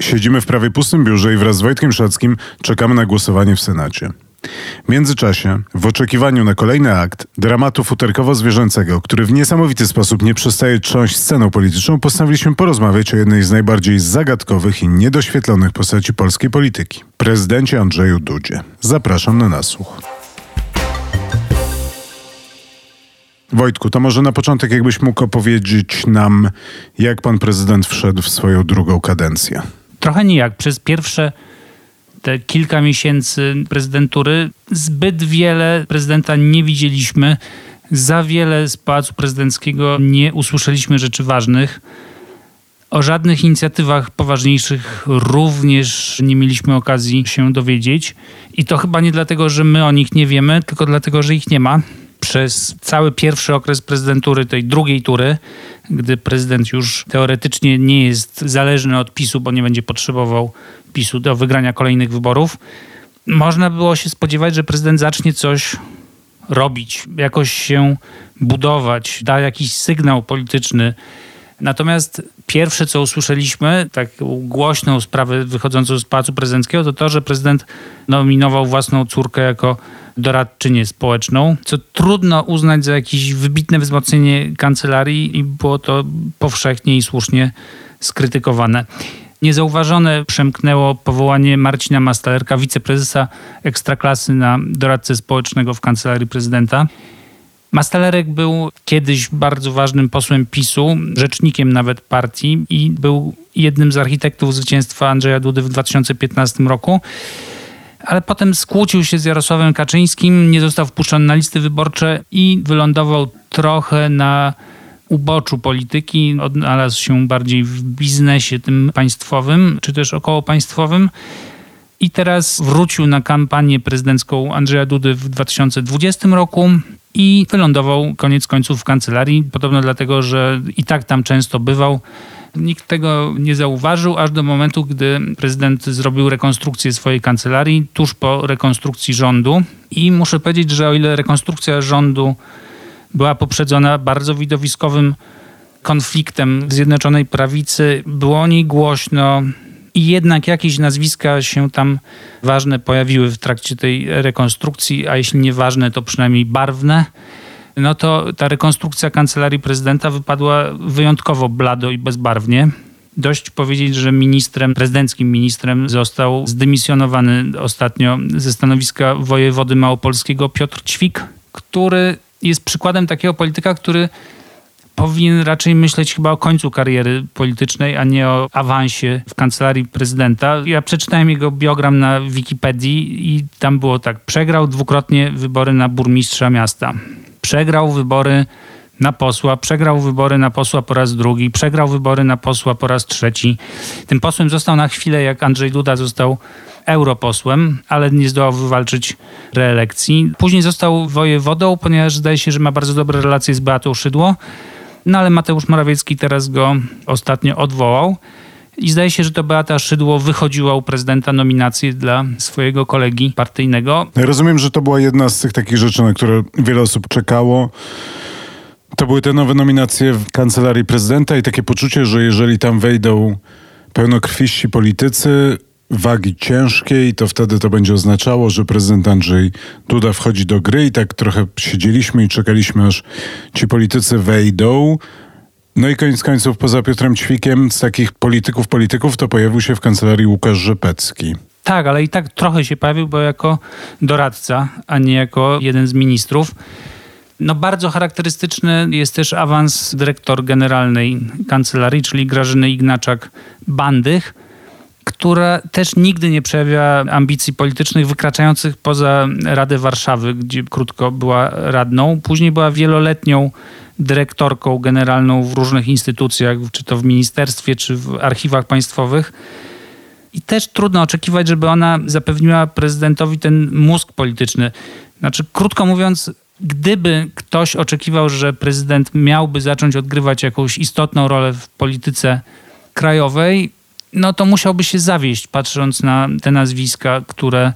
Siedzimy w prawie pustym biurze i wraz z Wojtkiem Szackim czekamy na głosowanie w Senacie. W międzyczasie, w oczekiwaniu na kolejny akt dramatu futerkowo-zwierzęcego, który w niesamowity sposób nie przestaje trząść sceną polityczną, postanowiliśmy porozmawiać o jednej z najbardziej zagadkowych i niedoświetlonych postaci polskiej polityki prezydencie Andrzeju Dudzie. Zapraszam na nasłuch. Wojtku, to może na początek jakbyś mógł opowiedzieć nam, jak pan prezydent wszedł w swoją drugą kadencję trochę nijak. Przez pierwsze te kilka miesięcy prezydentury zbyt wiele prezydenta nie widzieliśmy. Za wiele z pałacu prezydenckiego nie usłyszeliśmy rzeczy ważnych. O żadnych inicjatywach poważniejszych również nie mieliśmy okazji się dowiedzieć. I to chyba nie dlatego, że my o nich nie wiemy, tylko dlatego, że ich nie ma przez cały pierwszy okres prezydentury, tej drugiej tury, gdy prezydent już teoretycznie nie jest zależny od PiSu, bo nie będzie potrzebował PiSu do wygrania kolejnych wyborów, można było się spodziewać, że prezydent zacznie coś robić, jakoś się budować, da jakiś sygnał polityczny. Natomiast pierwsze, co usłyszeliśmy, taką głośną sprawę wychodzącą z Pałacu Prezydenckiego, to to, że prezydent nominował własną córkę jako doradczynię społeczną, co trudno uznać za jakieś wybitne wzmocnienie kancelarii i było to powszechnie i słusznie skrytykowane. Niezauważone przemknęło powołanie Marcina Mastalerka, wiceprezesa Ekstraklasy na doradcę społecznego w kancelarii prezydenta. Mastalerek był kiedyś bardzo ważnym posłem PiSu, rzecznikiem nawet partii i był jednym z architektów zwycięstwa Andrzeja Dudy w 2015 roku ale potem skłócił się z Jarosławem Kaczyńskim, nie został wpuszczony na listy wyborcze i wylądował trochę na uboczu polityki, odnalazł się bardziej w biznesie tym państwowym, czy też około państwowym. I teraz wrócił na kampanię prezydencką Andrzeja Dudy w 2020 roku i wylądował koniec końców w kancelarii. Podobno dlatego, że i tak tam często bywał Nikt tego nie zauważył, aż do momentu, gdy prezydent zrobił rekonstrukcję swojej kancelarii tuż po rekonstrukcji rządu. I muszę powiedzieć, że o ile rekonstrukcja rządu była poprzedzona bardzo widowiskowym konfliktem Zjednoczonej Prawicy, było o niej głośno i jednak jakieś nazwiska się tam ważne pojawiły w trakcie tej rekonstrukcji, a jeśli nie ważne, to przynajmniej barwne no to ta rekonstrukcja kancelarii prezydenta wypadła wyjątkowo blado i bezbarwnie. Dość powiedzieć, że ministrem, prezydenckim ministrem został zdymisjonowany ostatnio ze stanowiska wojewody małopolskiego Piotr Ćwik, który jest przykładem takiego polityka, który powinien raczej myśleć chyba o końcu kariery politycznej, a nie o awansie w kancelarii prezydenta. Ja przeczytałem jego biogram na Wikipedii i tam było tak. Przegrał dwukrotnie wybory na burmistrza miasta przegrał wybory na posła, przegrał wybory na posła po raz drugi, przegrał wybory na posła po raz trzeci. Tym posłem został na chwilę, jak Andrzej Duda został europosłem, ale nie zdołał wywalczyć reelekcji. Później został wojewodą, ponieważ zdaje się, że ma bardzo dobre relacje z Beatą Szydło. No ale Mateusz Morawiecki teraz go ostatnio odwołał. I zdaje się, że to Beata Szydło wychodziła u prezydenta nominację dla swojego kolegi partyjnego. rozumiem, że to była jedna z tych takich rzeczy, na które wiele osób czekało. To były te nowe nominacje w kancelarii prezydenta i takie poczucie, że jeżeli tam wejdą pełnokrwiści politycy, wagi ciężkiej, to wtedy to będzie oznaczało, że prezydent Andrzej Duda wchodzi do gry i tak trochę siedzieliśmy i czekaliśmy, aż ci politycy wejdą. No i koniec końców, poza Piotrem Ćwikiem, z takich polityków, polityków, to pojawił się w kancelarii Łukasz Rzepecki. Tak, ale i tak trochę się pojawił, bo jako doradca, a nie jako jeden z ministrów. No bardzo charakterystyczny jest też awans dyrektor generalnej kancelarii, czyli Grażyny Ignaczak-Bandych, która też nigdy nie przejawia ambicji politycznych wykraczających poza Radę Warszawy, gdzie krótko była radną. Później była wieloletnią dyrektorką generalną w różnych instytucjach, czy to w ministerstwie, czy w archiwach państwowych. I też trudno oczekiwać, żeby ona zapewniła prezydentowi ten mózg polityczny. Znaczy, krótko mówiąc, gdyby ktoś oczekiwał, że prezydent miałby zacząć odgrywać jakąś istotną rolę w polityce krajowej, no to musiałby się zawieść, patrząc na te nazwiska, które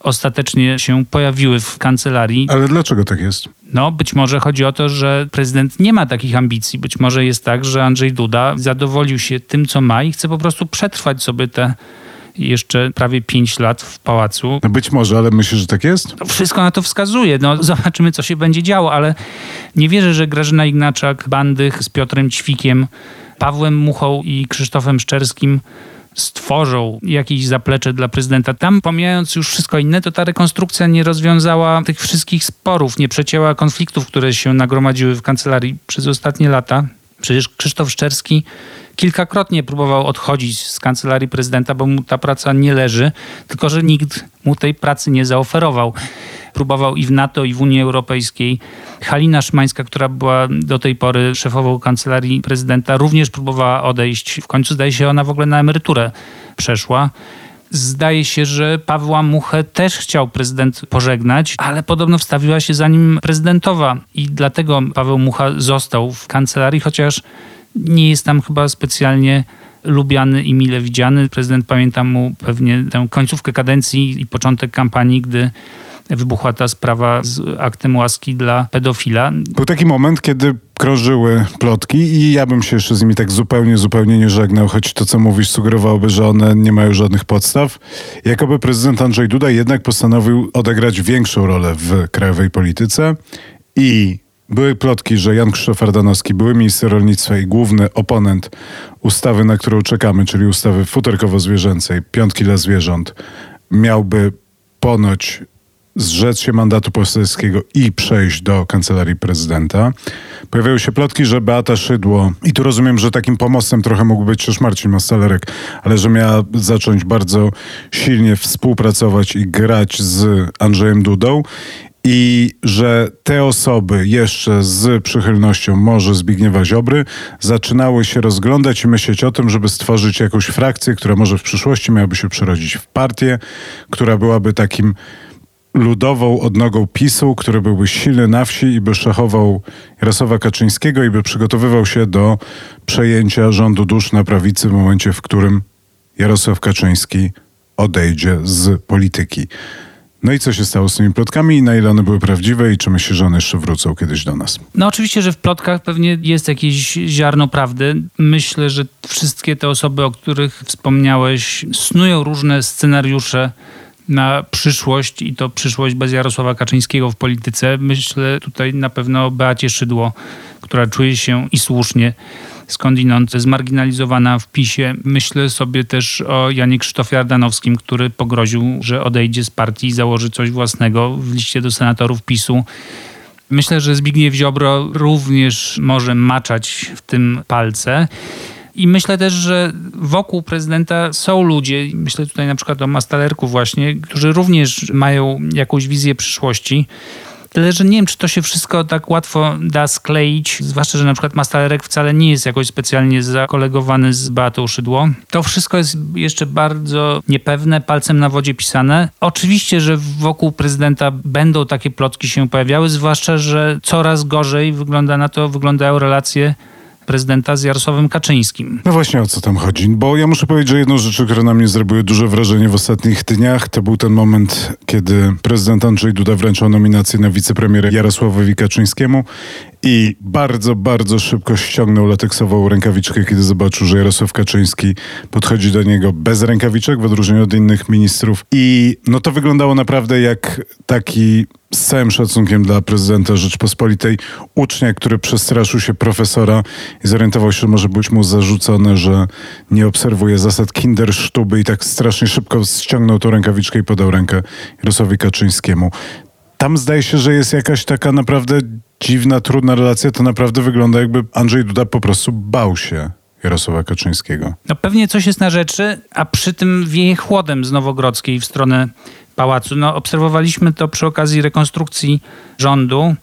ostatecznie się pojawiły w kancelarii. Ale dlaczego tak jest? No, być może chodzi o to, że prezydent nie ma takich ambicji. Być może jest tak, że Andrzej Duda zadowolił się tym, co ma i chce po prostu przetrwać sobie te jeszcze prawie pięć lat w pałacu. Być może, ale myślę, że tak jest? No wszystko na to wskazuje. No, zobaczymy, co się będzie działo, ale nie wierzę, że Grażyna Ignaczak, Bandych z Piotrem Ćwikiem, Pawłem Muchą i Krzysztofem Szczerskim stworzą jakieś zaplecze dla prezydenta. Tam, pomijając już wszystko inne, to ta rekonstrukcja nie rozwiązała tych wszystkich sporów, nie przecięła konfliktów, które się nagromadziły w kancelarii przez ostatnie lata. Przecież Krzysztof Szczerski kilkakrotnie próbował odchodzić z kancelarii prezydenta, bo mu ta praca nie leży, tylko że nikt mu tej pracy nie zaoferował. Próbował i w NATO, i w Unii Europejskiej. Halina Szymańska, która była do tej pory szefową kancelarii prezydenta, również próbowała odejść. W końcu zdaje się, ona w ogóle na emeryturę przeszła. Zdaje się, że Pawła Muchę też chciał prezydent pożegnać, ale podobno wstawiła się za nim prezydentowa i dlatego Paweł Mucha został w kancelarii, chociaż nie jest tam chyba specjalnie lubiany i mile widziany. Prezydent pamięta mu pewnie tę końcówkę kadencji i początek kampanii, gdy wybuchła ta sprawa z aktem łaski dla pedofila. Był taki moment, kiedy krążyły plotki i ja bym się jeszcze z nimi tak zupełnie, zupełnie nie żegnał, choć to, co mówisz, sugerowałoby, że one nie mają żadnych podstaw. Jakoby prezydent Andrzej Duda jednak postanowił odegrać większą rolę w krajowej polityce i były plotki, że Jan Krzysztof Ardanowski, były minister rolnictwa i główny oponent ustawy, na którą czekamy, czyli ustawy futerkowo-zwierzęcej, piątki dla zwierząt, miałby ponoć zrzec się mandatu poselskiego i przejść do kancelarii prezydenta. Pojawiały się plotki, że Beata Szydło, i tu rozumiem, że takim pomostem trochę mógł być też Marcin Mastalerek, ale że miała zacząć bardzo silnie współpracować i grać z Andrzejem Dudą i że te osoby jeszcze z przychylnością może Zbigniewa Ziobry zaczynały się rozglądać i myśleć o tym, żeby stworzyć jakąś frakcję, która może w przyszłości miałaby się przerodzić w partię, która byłaby takim ludową odnogą PiSu, który byłby silny na wsi i by szachował Jarosława Kaczyńskiego i by przygotowywał się do przejęcia rządu dusz na prawicy w momencie, w którym Jarosław Kaczyński odejdzie z polityki. No i co się stało z tymi plotkami na ile one były prawdziwe i czy myślisz, że one jeszcze wrócą kiedyś do nas? No oczywiście, że w plotkach pewnie jest jakieś ziarno prawdy. Myślę, że wszystkie te osoby, o których wspomniałeś, snują różne scenariusze na przyszłość i to przyszłość bez Jarosława Kaczyńskiego w polityce. Myślę tutaj na pewno o Beacie Szydło, która czuje się i słusznie skądinąd zmarginalizowana w PiSie. Myślę sobie też o Janie Krzysztofie Ardanowskim, który pogroził, że odejdzie z partii i założy coś własnego w liście do senatorów PiSu. Myślę, że Zbigniew Ziobro również może maczać w tym palce. I myślę też, że wokół prezydenta są ludzie, myślę tutaj na przykład o Mastalerku właśnie, którzy również mają jakąś wizję przyszłości. Tyle, że nie wiem, czy to się wszystko tak łatwo da skleić, zwłaszcza, że na przykład Mastalerek wcale nie jest jakoś specjalnie zakolegowany z Beatą Szydło. To wszystko jest jeszcze bardzo niepewne, palcem na wodzie pisane. Oczywiście, że wokół prezydenta będą takie plotki się pojawiały, zwłaszcza, że coraz gorzej wygląda na to, wyglądają relacje prezydenta z Jarosławem Kaczyńskim. No właśnie o co tam chodzi, bo ja muszę powiedzieć, że jedną rzeczą, która na mnie zrobiły duże wrażenie w ostatnich dniach, to był ten moment, kiedy prezydent Andrzej Duda wręczał nominację na wicepremiera Jarosławowi Kaczyńskiemu i bardzo, bardzo szybko ściągnął lateksową rękawiczkę, kiedy zobaczył, że Jarosław Kaczyński podchodzi do niego bez rękawiczek, w odróżnieniu od innych ministrów. I no to wyglądało naprawdę jak taki z całym szacunkiem dla prezydenta Rzeczpospolitej ucznia, który przestraszył się profesora i zorientował się, że może być mu zarzucone, że nie obserwuje zasad kindersztuby i tak strasznie szybko ściągnął tą rękawiczkę i podał rękę Jarosławowi Kaczyńskiemu. Tam zdaje się, że jest jakaś taka naprawdę dziwna, trudna relacja. To naprawdę wygląda jakby Andrzej Duda po prostu bał się Jarosława Kaczyńskiego. No pewnie coś jest na rzeczy, a przy tym wieje chłodem z Nowogrodzkiej w stronę pałacu. No, obserwowaliśmy to przy okazji rekonstrukcji rządu.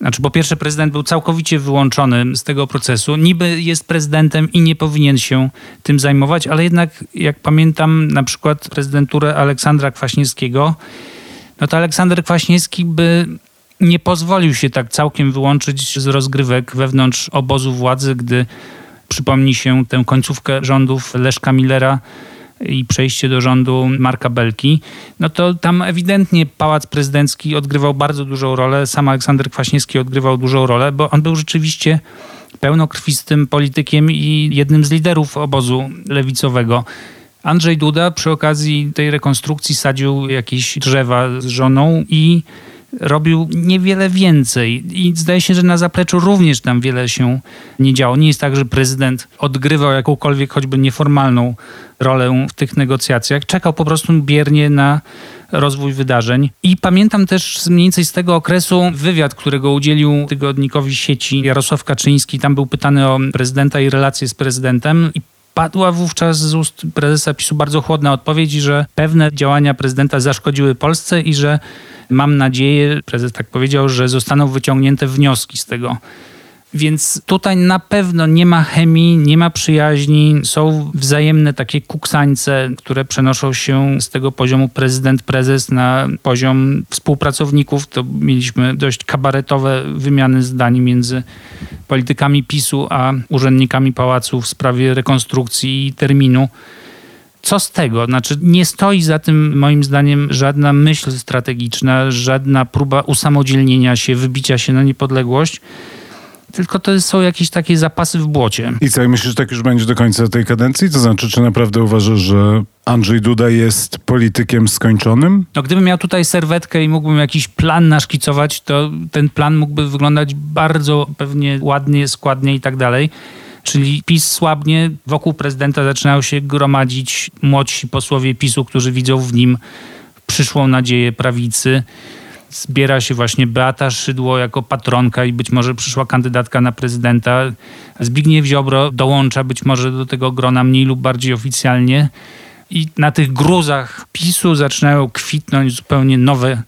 Znaczy, po pierwsze, prezydent był całkowicie wyłączony z tego procesu. Niby jest prezydentem i nie powinien się tym zajmować, ale jednak, jak pamiętam na przykład prezydenturę Aleksandra Kwaśniewskiego, no to Aleksander Kwaśniewski by nie pozwolił się tak całkiem wyłączyć z rozgrywek wewnątrz obozu władzy, gdy przypomni się tę końcówkę rządów Leszka Millera i przejście do rządu Marka Belki, no to tam ewidentnie Pałac Prezydencki odgrywał bardzo dużą rolę, sam Aleksander Kwaśniewski odgrywał dużą rolę, bo on był rzeczywiście pełnokrwistym politykiem i jednym z liderów obozu lewicowego. Andrzej Duda przy okazji tej rekonstrukcji sadził jakieś drzewa z żoną i robił niewiele więcej. I zdaje się, że na zapleczu również tam wiele się nie działo. Nie jest tak, że prezydent odgrywał jakąkolwiek choćby nieformalną rolę w tych negocjacjach. Czekał po prostu biernie na rozwój wydarzeń. I pamiętam też mniej więcej z tego okresu wywiad, którego udzielił tygodnikowi sieci Jarosław Kaczyński. Tam był pytany o prezydenta i relacje z prezydentem. I padła wówczas z ust prezesa PiSu bardzo chłodna odpowiedź, że pewne działania prezydenta zaszkodziły Polsce i że mam nadzieję, prezes tak powiedział, że zostaną wyciągnięte wnioski z tego. Więc tutaj na pewno nie ma chemii, nie ma przyjaźni, są wzajemne takie kuksańce, które przenoszą się z tego poziomu prezydent-prezes na poziom współpracowników. To mieliśmy dość kabaretowe wymiany zdań między politykami PiSu a urzędnikami pałacu w sprawie rekonstrukcji i terminu co z tego? Znaczy, nie stoi za tym, moim zdaniem, żadna myśl strategiczna, żadna próba usamodzielnienia się, wybicia się na niepodległość. Tylko to są jakieś takie zapasy w błocie. I co, myślisz, że tak już będzie do końca tej kadencji? To znaczy, czy naprawdę uważasz, że Andrzej Duda jest politykiem skończonym? No, gdybym miał tutaj serwetkę i mógłbym jakiś plan naszkicować, to ten plan mógłby wyglądać bardzo pewnie ładnie, składnie i tak dalej. Czyli PiS słabnie, wokół prezydenta zaczynają się gromadzić młodsi posłowie PiSu, którzy widzą w nim przyszłą nadzieję prawicy. Zbiera się właśnie Beata Szydło jako patronka i być może przyszła kandydatka na prezydenta. Zbigniew Ziobro dołącza być może do tego grona mniej lub bardziej oficjalnie. I na tych gruzach PiSu zaczynają kwitnąć zupełnie nowe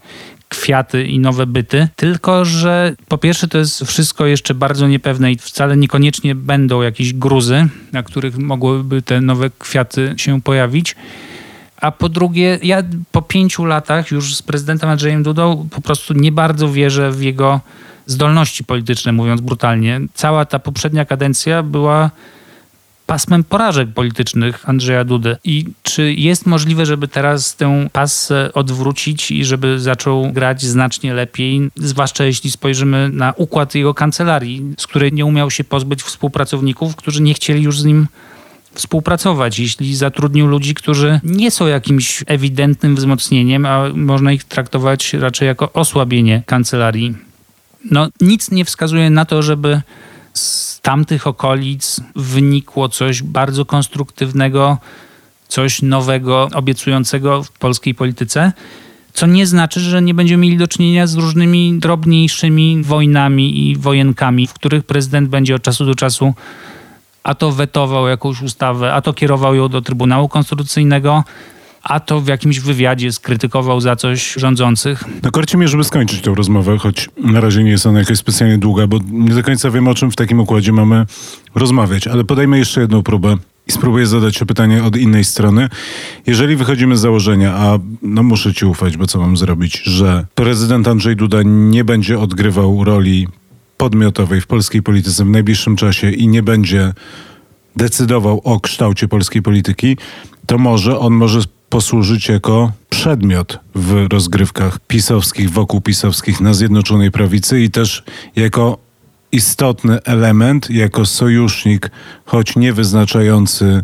kwiaty i nowe byty, tylko że po pierwsze to jest wszystko jeszcze bardzo niepewne i wcale niekoniecznie będą jakieś gruzy, na których mogłyby te nowe kwiaty się pojawić. A po drugie, ja po pięciu latach już z prezydentem Andrzejem Dudą po prostu nie bardzo wierzę w jego zdolności polityczne, mówiąc brutalnie. Cała ta poprzednia kadencja była pasmem porażek politycznych Andrzeja Dudy. I czy jest możliwe, żeby teraz tę pasę odwrócić i żeby zaczął grać znacznie lepiej, zwłaszcza jeśli spojrzymy na układ jego kancelarii, z której nie umiał się pozbyć współpracowników, którzy nie chcieli już z nim współpracować, jeśli zatrudnił ludzi, którzy nie są jakimś ewidentnym wzmocnieniem, a można ich traktować raczej jako osłabienie kancelarii. No, nic nie wskazuje na to, żeby z tamtych okolic wynikło coś bardzo konstruktywnego, coś nowego, obiecującego w polskiej polityce. Co nie znaczy, że nie będziemy mieli do czynienia z różnymi drobniejszymi wojnami i wojenkami, w których prezydent będzie od czasu do czasu a to wetował jakąś ustawę, a to kierował ją do Trybunału Konstytucyjnego, a to w jakimś wywiadzie skrytykował za coś rządzących. No korci mnie, żeby skończyć tę rozmowę, choć na razie nie jest ona jakaś specjalnie długa, bo nie do końca wiem, o czym w takim układzie mamy rozmawiać. Ale podajmy jeszcze jedną próbę i spróbuję zadać pytanie od innej strony. Jeżeli wychodzimy z założenia, a no muszę ci ufać, bo co mam zrobić, że prezydent Andrzej Duda nie będzie odgrywał roli podmiotowej w polskiej polityce w najbliższym czasie i nie będzie decydował o kształcie polskiej polityki, to może on może posłużyć jako przedmiot w rozgrywkach pisowskich, wokół pisowskich na Zjednoczonej Prawicy i też jako istotny element, jako sojusznik, choć nie wyznaczający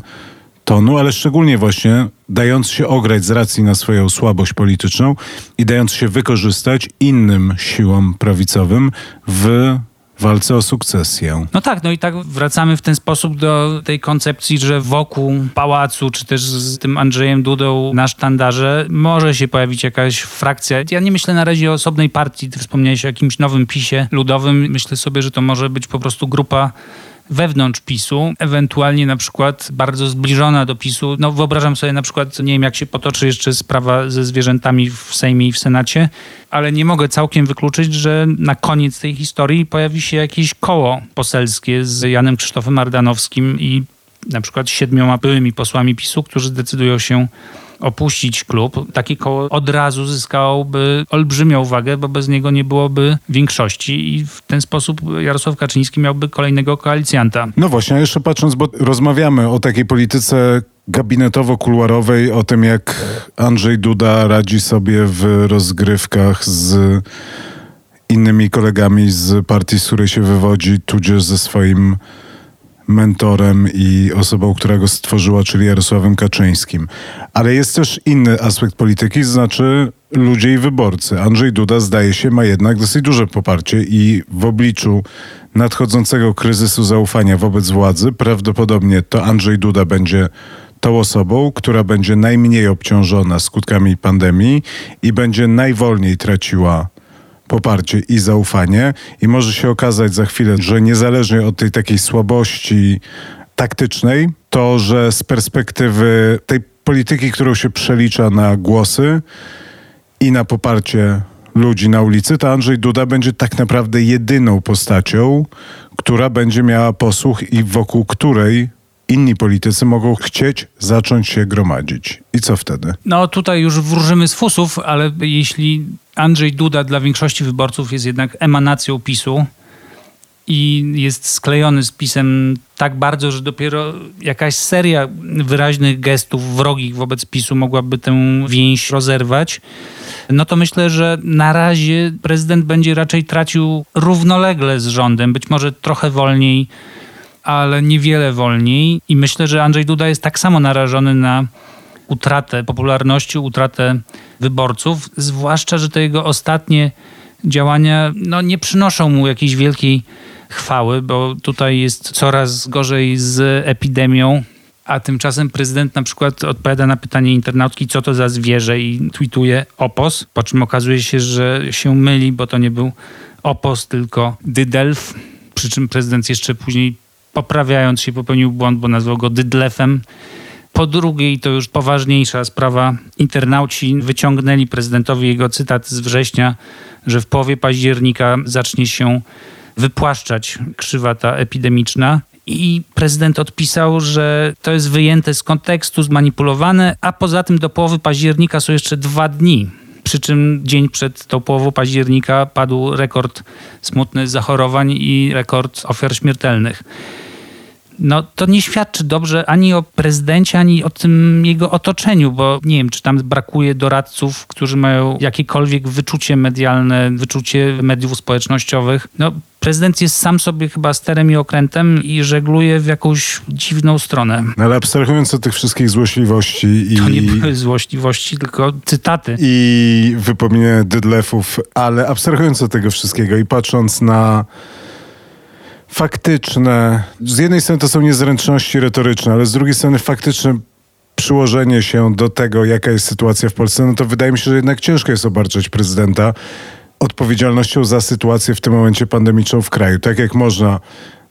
tonu, ale szczególnie właśnie dając się ograć z racji na swoją słabość polityczną i dając się wykorzystać innym siłom prawicowym w walce o sukcesję. No tak, no i tak wracamy w ten sposób do tej koncepcji, że wokół pałacu, czy też z tym Andrzejem Dudą na sztandarze może się pojawić jakaś frakcja. Ja nie myślę na razie o osobnej partii, ty wspomniałeś o jakimś nowym PiSie ludowym. Myślę sobie, że to może być po prostu grupa wewnątrz PiSu, ewentualnie na przykład bardzo zbliżona do PiSu. No wyobrażam sobie na przykład, nie wiem jak się potoczy jeszcze sprawa ze zwierzętami w Sejmie i w Senacie, ale nie mogę całkiem wykluczyć, że na koniec tej historii pojawi się jakieś koło poselskie z Janem Krzysztofem Ardanowskim i na przykład siedmioma byłymi posłami PiSu, którzy decydują się opuścić klub, takie koło od razu zyskałoby olbrzymią uwagę, bo bez niego nie byłoby większości i w ten sposób Jarosław Kaczyński miałby kolejnego koalicjanta. No właśnie, a jeszcze patrząc, bo rozmawiamy o takiej polityce gabinetowo-kuluarowej, o tym jak Andrzej Duda radzi sobie w rozgrywkach z innymi kolegami z partii, z której się wywodzi, tudzież ze swoim mentorem i osobą, która go stworzyła, czyli Jarosławem Kaczyńskim. Ale jest też inny aspekt polityki, znaczy ludzie i wyborcy. Andrzej Duda zdaje się ma jednak dosyć duże poparcie i w obliczu nadchodzącego kryzysu zaufania wobec władzy prawdopodobnie to Andrzej Duda będzie tą osobą, która będzie najmniej obciążona skutkami pandemii i będzie najwolniej traciła poparcie i zaufanie. I może się okazać za chwilę, że niezależnie od tej takiej słabości taktycznej, to że z perspektywy tej polityki, którą się przelicza na głosy i na poparcie ludzi na ulicy, to Andrzej Duda będzie tak naprawdę jedyną postacią, która będzie miała posłuch i wokół której inni politycy mogą chcieć zacząć się gromadzić. I co wtedy? No tutaj już wróżymy z fusów, ale jeśli Andrzej Duda dla większości wyborców jest jednak emanacją PiSu i jest sklejony z PiSem tak bardzo, że dopiero jakaś seria wyraźnych gestów wrogich wobec PiSu mogłaby tę więź rozerwać, no to myślę, że na razie prezydent będzie raczej tracił równolegle z rządem, być może trochę wolniej ale niewiele wolniej. I myślę, że Andrzej Duda jest tak samo narażony na utratę popularności, utratę wyborców, zwłaszcza, że te jego ostatnie działania no, nie przynoszą mu jakiejś wielkiej chwały, bo tutaj jest coraz gorzej z epidemią. A tymczasem prezydent na przykład odpowiada na pytanie internautki, co to za zwierzę i tweetuje opos, po czym okazuje się, że się myli, bo to nie był opos, tylko dydelf. Przy czym prezydent jeszcze później poprawiając się popełnił błąd, bo nazwał go Dydlefem. Po drugiej, to już poważniejsza sprawa, internauci wyciągnęli prezydentowi jego cytat z września, że w połowie października zacznie się wypłaszczać krzywa ta epidemiczna. I prezydent odpisał, że to jest wyjęte z kontekstu, zmanipulowane, a poza tym do połowy października są jeszcze dwa dni. Przy czym dzień przed tą połową października padł rekord smutny zachorowań i rekord ofiar śmiertelnych no to nie świadczy dobrze ani o prezydencie, ani o tym jego otoczeniu, bo nie wiem, czy tam brakuje doradców, którzy mają jakiekolwiek wyczucie medialne, wyczucie mediów społecznościowych. No, prezydent jest sam sobie chyba sterem i okrętem i żegluje w jakąś dziwną stronę. No, ale abstrahując od tych wszystkich złośliwości i... To nie były złośliwości, tylko cytaty. I wypominanie dydlefów, ale abstrahując od tego wszystkiego i patrząc na faktyczne, z jednej strony to są niezręczności retoryczne, ale z drugiej strony faktyczne przyłożenie się do tego, jaka jest sytuacja w Polsce, no to wydaje mi się, że jednak ciężko jest obarczać prezydenta odpowiedzialnością za sytuację w tym momencie pandemiczną w kraju. Tak jak można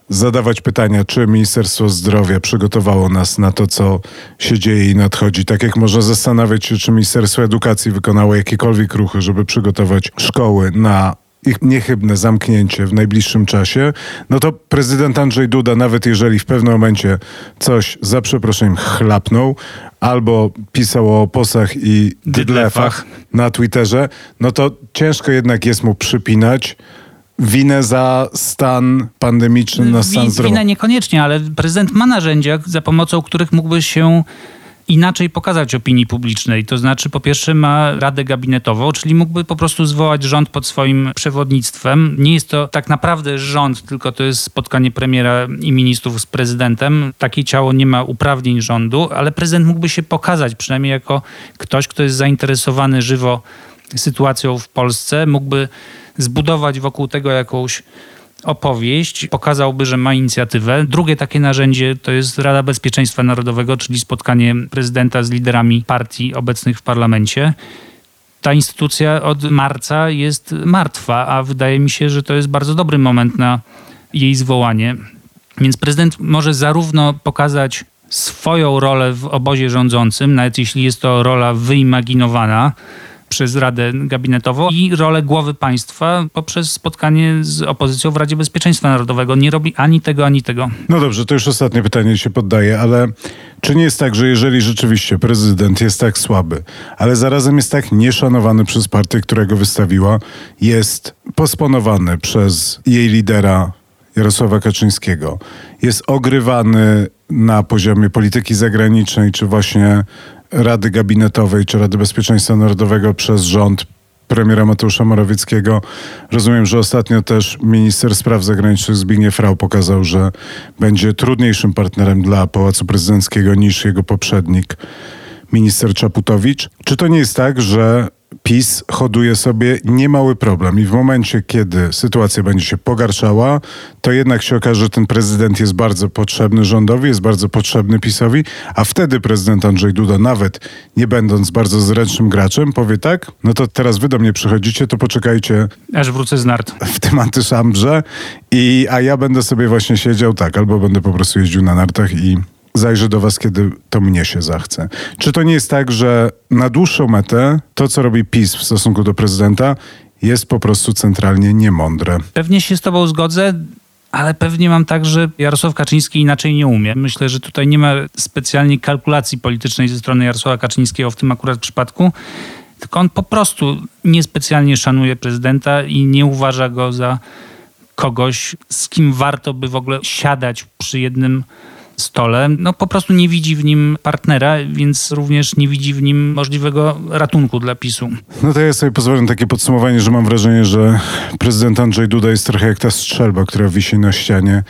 zadawać pytania, czy Ministerstwo Zdrowia przygotowało nas na to, co się dzieje i nadchodzi. Tak jak można zastanawiać się, czy Ministerstwo Edukacji wykonało jakiekolwiek ruchy, żeby przygotować szkoły na ich niechybne zamknięcie w najbliższym czasie, no to prezydent Andrzej Duda, nawet jeżeli w pewnym momencie coś za przeproszeniem chlapnął, albo pisał o posach i dydlefach na Twitterze, no to ciężko jednak jest mu przypinać winę za stan pandemiczny na stan zdrowia. Winę niekoniecznie, ale prezydent ma narzędzia, za pomocą których mógłby się inaczej pokazać opinii publicznej. To znaczy, po pierwsze, ma radę gabinetową, czyli mógłby po prostu zwołać rząd pod swoim przewodnictwem. Nie jest to tak naprawdę rząd, tylko to jest spotkanie premiera i ministrów z prezydentem. Takie ciało nie ma uprawnień rządu, ale prezydent mógłby się pokazać przynajmniej jako ktoś, kto jest zainteresowany żywo sytuacją w Polsce, mógłby zbudować wokół tego jakąś opowieść, pokazałby, że ma inicjatywę. Drugie takie narzędzie to jest Rada Bezpieczeństwa Narodowego, czyli spotkanie prezydenta z liderami partii obecnych w parlamencie. Ta instytucja od marca jest martwa, a wydaje mi się, że to jest bardzo dobry moment na jej zwołanie. Więc prezydent może zarówno pokazać swoją rolę w obozie rządzącym, nawet jeśli jest to rola wyimaginowana, przez Radę Gabinetową i rolę głowy państwa poprzez spotkanie z opozycją w Radzie Bezpieczeństwa Narodowego. Nie robi ani tego, ani tego. No dobrze, to już ostatnie pytanie się poddaje, ale czy nie jest tak, że jeżeli rzeczywiście prezydent jest tak słaby, ale zarazem jest tak nieszanowany przez partię, którego wystawiła, jest posponowany przez jej lidera Jarosława Kaczyńskiego, jest ogrywany na poziomie polityki zagranicznej, czy właśnie Rady Gabinetowej czy Rady Bezpieczeństwa Narodowego przez rząd premiera Mateusza Morawieckiego. Rozumiem, że ostatnio też minister spraw zagranicznych Zbigniew Rau pokazał, że będzie trudniejszym partnerem dla Pałacu Prezydenckiego niż jego poprzednik, minister Czaputowicz. Czy to nie jest tak, że PiS hoduje sobie niemały problem i w momencie, kiedy sytuacja będzie się pogarszała, to jednak się okaże, że ten prezydent jest bardzo potrzebny rządowi, jest bardzo potrzebny PiSowi, a wtedy prezydent Andrzej Duda, nawet nie będąc bardzo zręcznym graczem, powie tak, no to teraz wy do mnie przychodzicie, to poczekajcie. Aż wrócę z nart. W tym antyszambrze, i, a ja będę sobie właśnie siedział tak, albo będę po prostu jeździł na nartach i zajrzę do was, kiedy to mnie się zachce. Czy to nie jest tak, że na dłuższą metę to, co robi PiS w stosunku do prezydenta, jest po prostu centralnie niemądre? Pewnie się z tobą zgodzę. Ale pewnie mam tak, że Jarosław Kaczyński inaczej nie umie. Myślę, że tutaj nie ma specjalnie kalkulacji politycznej ze strony Jarosława Kaczyńskiego w tym akurat przypadku, tylko on po prostu niespecjalnie szanuje prezydenta i nie uważa go za kogoś, z kim warto by w ogóle siadać przy jednym stole, no po prostu nie widzi w nim partnera, więc również nie widzi w nim możliwego ratunku dla PiSu. No to ja sobie pozwolę takie podsumowanie, że mam wrażenie, że prezydent Andrzej Duda jest trochę jak ta strzelba, która wisi na ścianie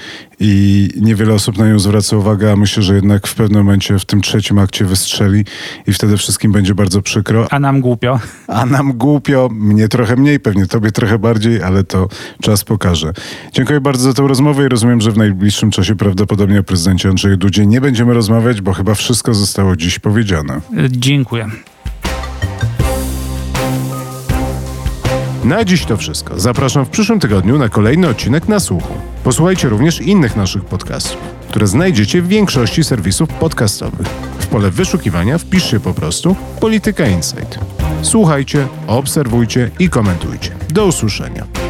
i niewiele osób na nią zwraca uwagę, a myślę, że jednak w pewnym momencie w tym trzecim akcie wystrzeli i wtedy wszystkim będzie bardzo przykro. A nam głupio. A nam głupio, mnie trochę mniej, pewnie tobie trochę bardziej, ale to czas pokaże. Dziękuję bardzo za tę rozmowę i rozumiem, że w najbliższym czasie prawdopodobnie o prezydencie Andrzeju Dudzie nie będziemy rozmawiać, bo chyba wszystko zostało dziś powiedziane. Dziękuję. Na dziś to wszystko. Zapraszam w przyszłym tygodniu na kolejny odcinek na słuchu. Posłuchajcie również innych naszych podcastów, które znajdziecie w większości serwisów podcastowych. W pole wyszukiwania wpiszcie po prostu Polityka Insight. Słuchajcie, obserwujcie i komentujcie. Do usłyszenia.